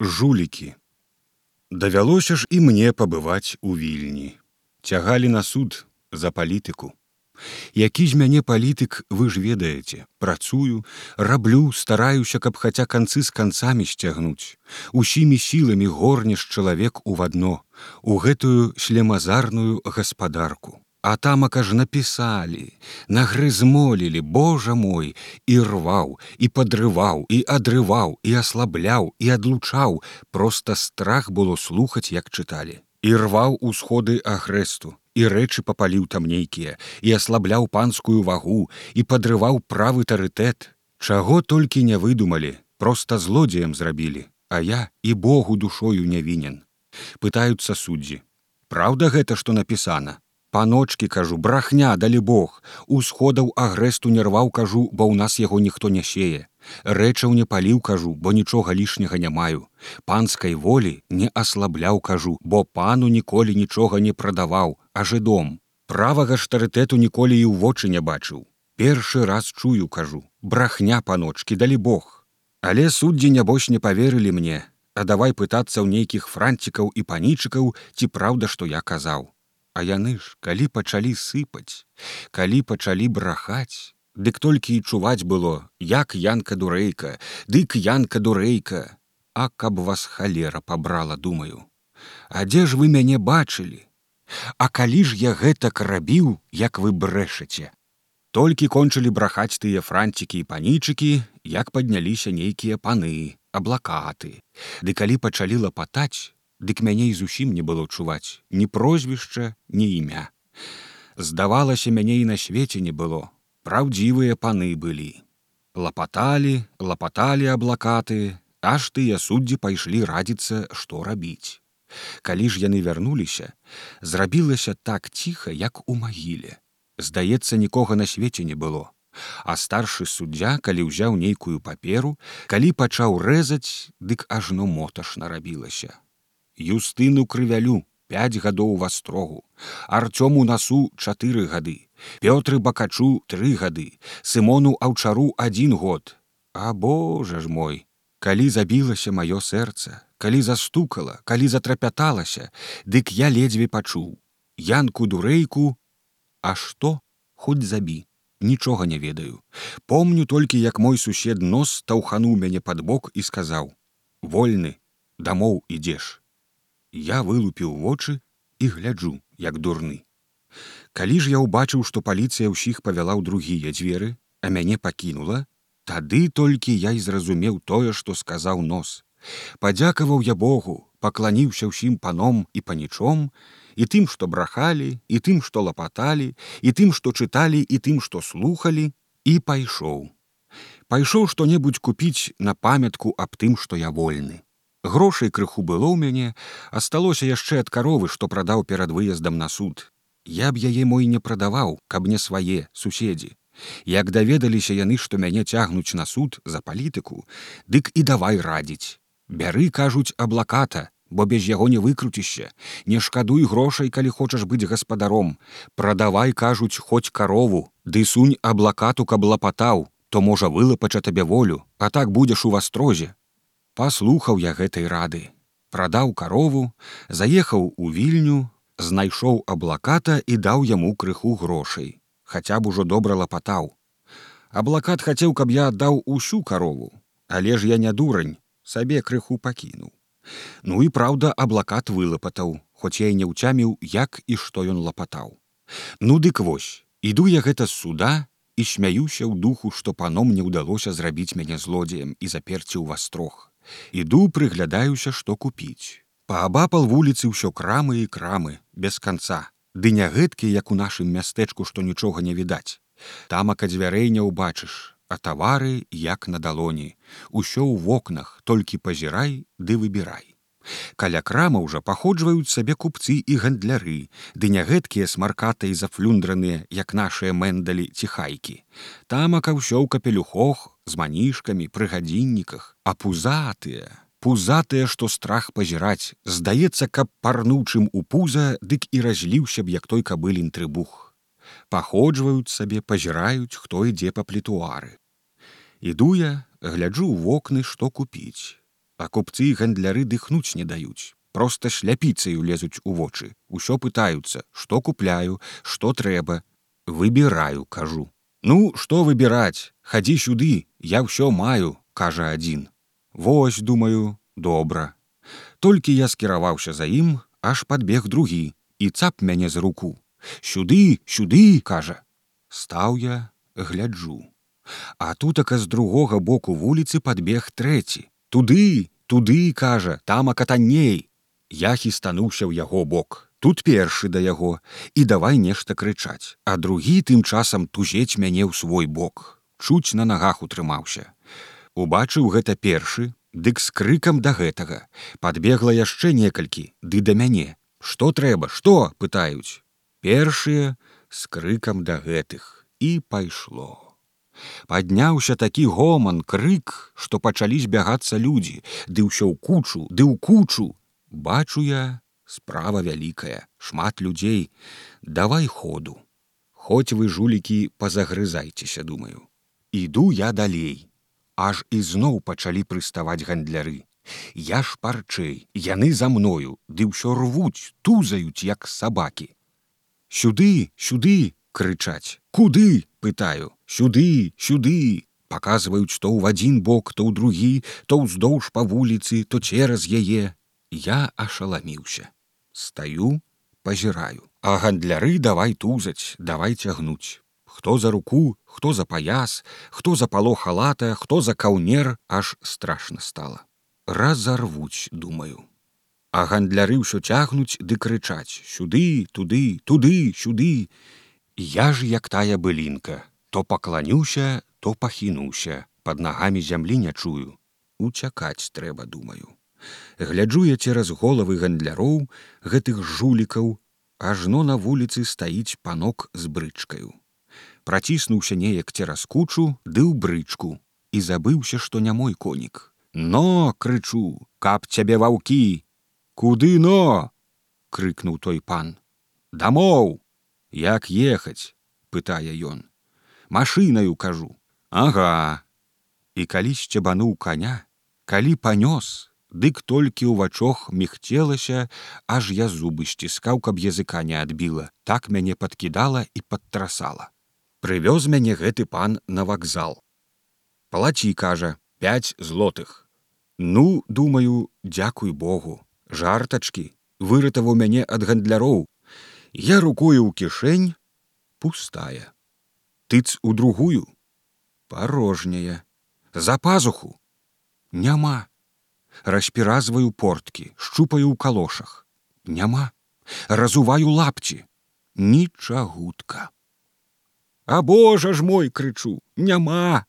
жулікі. Давялося ж і мне пабываць у вільні. Цягалі на суд за палітыку. Які з мяне палітык вы ж ведаеце, працую, раблю, стараюся, каб хаця канцы з канцамі сцягнуць. Усімі сіламі горнеш чалавек у адно, у гэтую шлемазарную гаспадарку. А тамака ж напісалі, нагрызмолілі, Божа мой, і рваў, і падрываў, і адрываў, і аслабляў, і адлучаў, просто страх было слухаць, як чыталі. І рваў усходы агрэсту, і рэчы папаліў там нейкія, і аслабляў панскую вагу, і падрываў правы тарытэт. Чаго толькі не выдумалі, просто злодзеем зрабілі, а я і Богу душою не вінен. Пытаюцца суддзі. Праўда гэта, што напісана, паночки кажу брахня далі бог. Усходаў агрэсту не рваў кажу бо ў нас яго ніхто не сее. Рэчаў не паліў кажу бо нічога лішняга не маю. Панскай волі не аслабляў кажу бо пану ніколі нічога не прадаваў а жыдом. Правага штарытэту ніколі і ў вочы не бачыў. Першы раз чую кажу брахня паночки далі бог. Але суддзі нябось не поверылі мне. А давай пытацца ў нейкіх францікаў і панічыкаў ці праўда што я казаў А яны ж, калі пачалі сыпаць, калі пачалі брахаць, Дык толькі і чуваць было, як янка дурэйка, дык янка дурэйка, А каб вас халера пабрала, думаю. А дзе ж вы мяне бачылі? А калі ж я гэтак рабіў, як вы брэшаце? Толькі кончылі брахаць тыя францікі і панічыкі, як падняліся нейкія паны, аблакаты. Ды калі пачалі лапатаць, дык мяне і зусім не было чуваць ні прозвішча ні імя. Здавалася мяне і на свеце не было. Праўдзівыя паны былі. Лапаталі лапаталі аблакаты аж тыя суддзі пайшлі радзіцца што рабіць. Калі ж яны вярнуліся зрабілася так ціха як у магіле. Здаецца нікога на свеце не было. А старшы суддзя калі ўзяў нейкую паперу калі пачаў рэзаць дык ажно моташна рабілася Юстыну крывялю 5 гадоў вастрогу, Арцёму насу чатыры гады, Пётры бакачу тры гады, Сымону аўчару адзін год. А Божа ж мой, калі забілася маё сэрца, калі застукала, калі затрапяталася, дык я ледзьве пачуў. Янку дурэйку, А што хоць забі, нічога не ведаю. Помню толькі, як мой сусед нос таўхануў мяне пад бок і сказаў: « Вольны, дамоў ідзеш. Я вылупіў вочы і гляджу, як дурны. Калі ж я ўбачыў, што паліцыя ўсіх павяла ў другія дзверы, а мяне пакінула, тады толькі я і зразумеў тое, што сказаў нос. Падзякаваў я Богу, пакланіўся ўсім паном і панічом, і тым, што брахалі, і тым, што лапаталі, і тым, што чыталі і тым, што слухали, і пайшоў. Пайшоў што-небудзь купіць на памятку аб тым, што я вольны. Грошай крыху было ў мяне, асталося яшчэ ад каровы, што прадаў перад выездам на суд. Я б яе мой не прадаваў, каб не свае суседзі. Як даведаліся яны, што мяне цягнуць на суд за палітыку, дык і давай радзіць. Бяры, кажуць, аблаката, бо без яго не выкруцішся. Не шкадуй грошай, калі хочаш быць гаспадаром. Прадавай, кажуць, хоць карову, ды сунь аблакату, каб лапатаў, то можа вылапача табе волю, а так будзеш у вастрозе, Паслухаў я гэтай рады, прадаў карову, заехаў у вільню, знайшоў аблаката і даў яму крыху грошай, хаця б ужо добра лапатаў. Аблакат хацеў, каб я аддаў усю карову, але ж я не дурань, сабе крыху пакінуў. Ну і праўда, аблакат вылапатаў, хоць я і не ўцяміў, як і што ён лапатаў. Ну дык вось, іду я гэта з суда і смяюся ў духу, што паном не ўдалося зрабіць мяне злодзеем і заперці ў вастрох іду прыглядаюся што купіць. Паабапал вуліцы ўсё крамы і крамы без канца. Ды не гэткі як у нашым мястэчку што нічога не відаць. Тамака дзвярэй не ўбачыш а тавары як на далоні. Усё ў вокнах толькі пазірай ды выбірай. Каля крамаў жа паходжваюць сабе купцы і гандляры, ды не гэткія смаркатыя зафлюндраныя, як нашыя мэндалі ціхайкі. Тамака ўсё ў капелюхох з манішкамі пры гадзінніках, а пузатыя, пузатыя, што страх пазіраць, здаецца, каб парнучым у пуза, дык і разліўся б як той кабылін трыбух. Паходжваюць сабе, пазіраюць, хто ідзе па плітуары. Іду я, гляджу ў вокны, што купіць А купцы і гандляры дыхнуць не даюць. Проста шляпіцаю лезуць у вочы. Усё пытаюцца, што купляю, што трэба. Выбіраю, кажу. Ну, што выбіраць, хадзі сюды, я ўсё маю, кажа адзін. Вось, думаю, добра. Толькі я скіраваўся за ім, аж падбег другі і цап мяне з руку. Сюды, сюды, кажа. Стаў я, гляджу. А тутака з другога боку вуліцы падбег трэці. Туды, туды, кажа, там акатанней. Я хістануўся ў яго бок. Тут першы да яго і давай нешта крычаць, а другі тым часам тузець мяне ў свой бок. Чуць на нагах утрымаўся. Убачыў гэта першы, дык з крыкам да гэтага. Падбегла яшчэ некалькі, ды да мяне. Што трэба, што пытаюць. Першыя з крыкам да гэтых і пайшло. Падняўся такі гоман, крык, што пачалі збягацца людзі, ды ўсё ў кучу, ды ў кучу, бачу я справа вялікая шмат людзей. Давай ходу. Хоць вы жулікі пазагрызайцеся думаю. Іду я далей. Аж ізноў пачалі прыставаць гандляры. Я ж парчэй яны за мною ды ўсё рвуць тузаюць як сабакі. Сюды сюды крычаць. Куды пытаю. Сюды сюды показваюць то ў адзін бок то ў другі то ўздоўж па вуліцы то цераз яе. Я ашаламіўся. Стаю, пазіраю. А гандляры давай тузаць, давай цягнуць. Хто за руку, хто за паяс, хто за пало халата, хто за каўнер, аж страшна стала. Разарвуць, думаю. А гандляры ўсё цягнуць ды крычаць: сюды, туды, туды, сюды. Я ж як тая былінка, то пакланюся, то пахінуўся, под нагамі зямлі не чую. Уцякаць трэба, думаю гляджу я цераз головы гандляроў гэтых жулікаў ажно на вуліцы стаіць панок з брычкаю. Праціснуўся неяк цераз кучу ды ў брычку і забыўся што не мой конік. Но крычу каб цябе ваўкі! Куды но крыкнуў той пан. Дамоў! Як ехаць пытае ён. Машынаю кажу ага і калі сцябануў коня калі панёс Дык толькі ў вачох мігцелася, аж я зубы сціскаў, каб языка не адбіла, так мяне падкідала і падтрасала. Прывёз мяне гэты пан на вакзал. Палаці кажа, пять злотых. Ну, думаю, дзякуй Богу, жартачкі, выратаваў мяне ад гандляроў. Я рукою ў кішэнь пустая. Тыц у другую, порожняя, за пазуху, няма распіразваю порткі, шчупаю ў калошах. Няма, разуваю лапці, нічагутка. А Божа ж мой крычу, няма,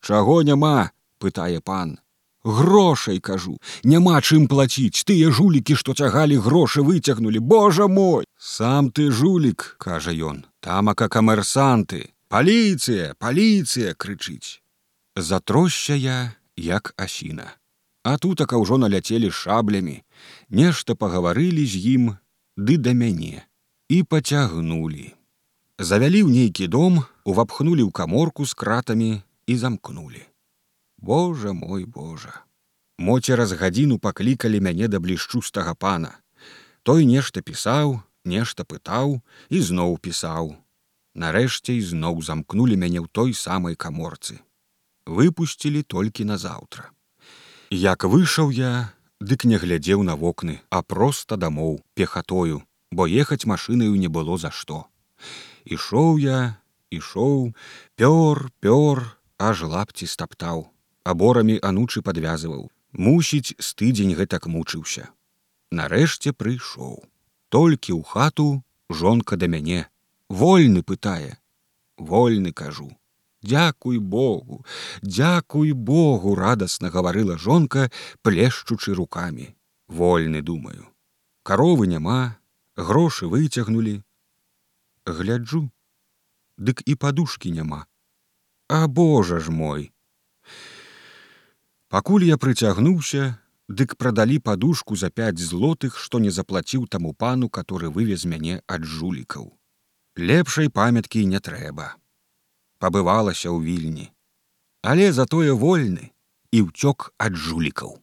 Чаго няма, пытае пан. Грошай кажу, няма чым плаціць, тыя жулікі, што цягалі грошы выцягнулі, Божа мой! Сам ты жулік, кажа ён, тамака камерсанты, паліцыя, паліцыя крычыць. Затроща я, як асіна а тутака ўжо наляцелі шаблямі, нешта пагаварылі з ім ды да мяне і пацягнулі. Завялі ў нейкі дом, увапхнулі ў каморку з кратамі і замкнулі. Божа мой Божа. Мо цераз гадзіну паклікалі мяне да блішчустага пана. Той нешта пісаў, нешта пытаў і зноў пісаў. Нарэшце ізноў замкнулі мяне ў той самай каморцы. Выпусцілі толькі назаўтра. Як выйшаў я, дык не глядзеў на вокны, а проста дамоў пехатою, бо ехаць машынаю не было за што. Ішоў я, ішоў, пёр, пёр, аж лапці стаптаў, аборамі анучы падвязываў. Мусіць, з тыдзень гэтак мучыўся. Нарэшце прыйшоў. Толькі ў хату жонка да мяне. Вольны пытае. Вольны кажу. Дякуй Богу, Дякуй Богу, радасна гаварыла жонка, плешчучы руками. Вольны думаю. Каровы няма, грошы выцягнулі. Гляджу, Дык і падушкі няма. А Божа ж мой. Пакуль я прыцягнуўся, дык прадалі падушку за пять злотых, што не заплаціў таму пану, который вывез мяне ад жулікаў. Лепшай памяткі не трэба пабывалася ў вільні, але затое вольны і ўцёк ад жулікаў.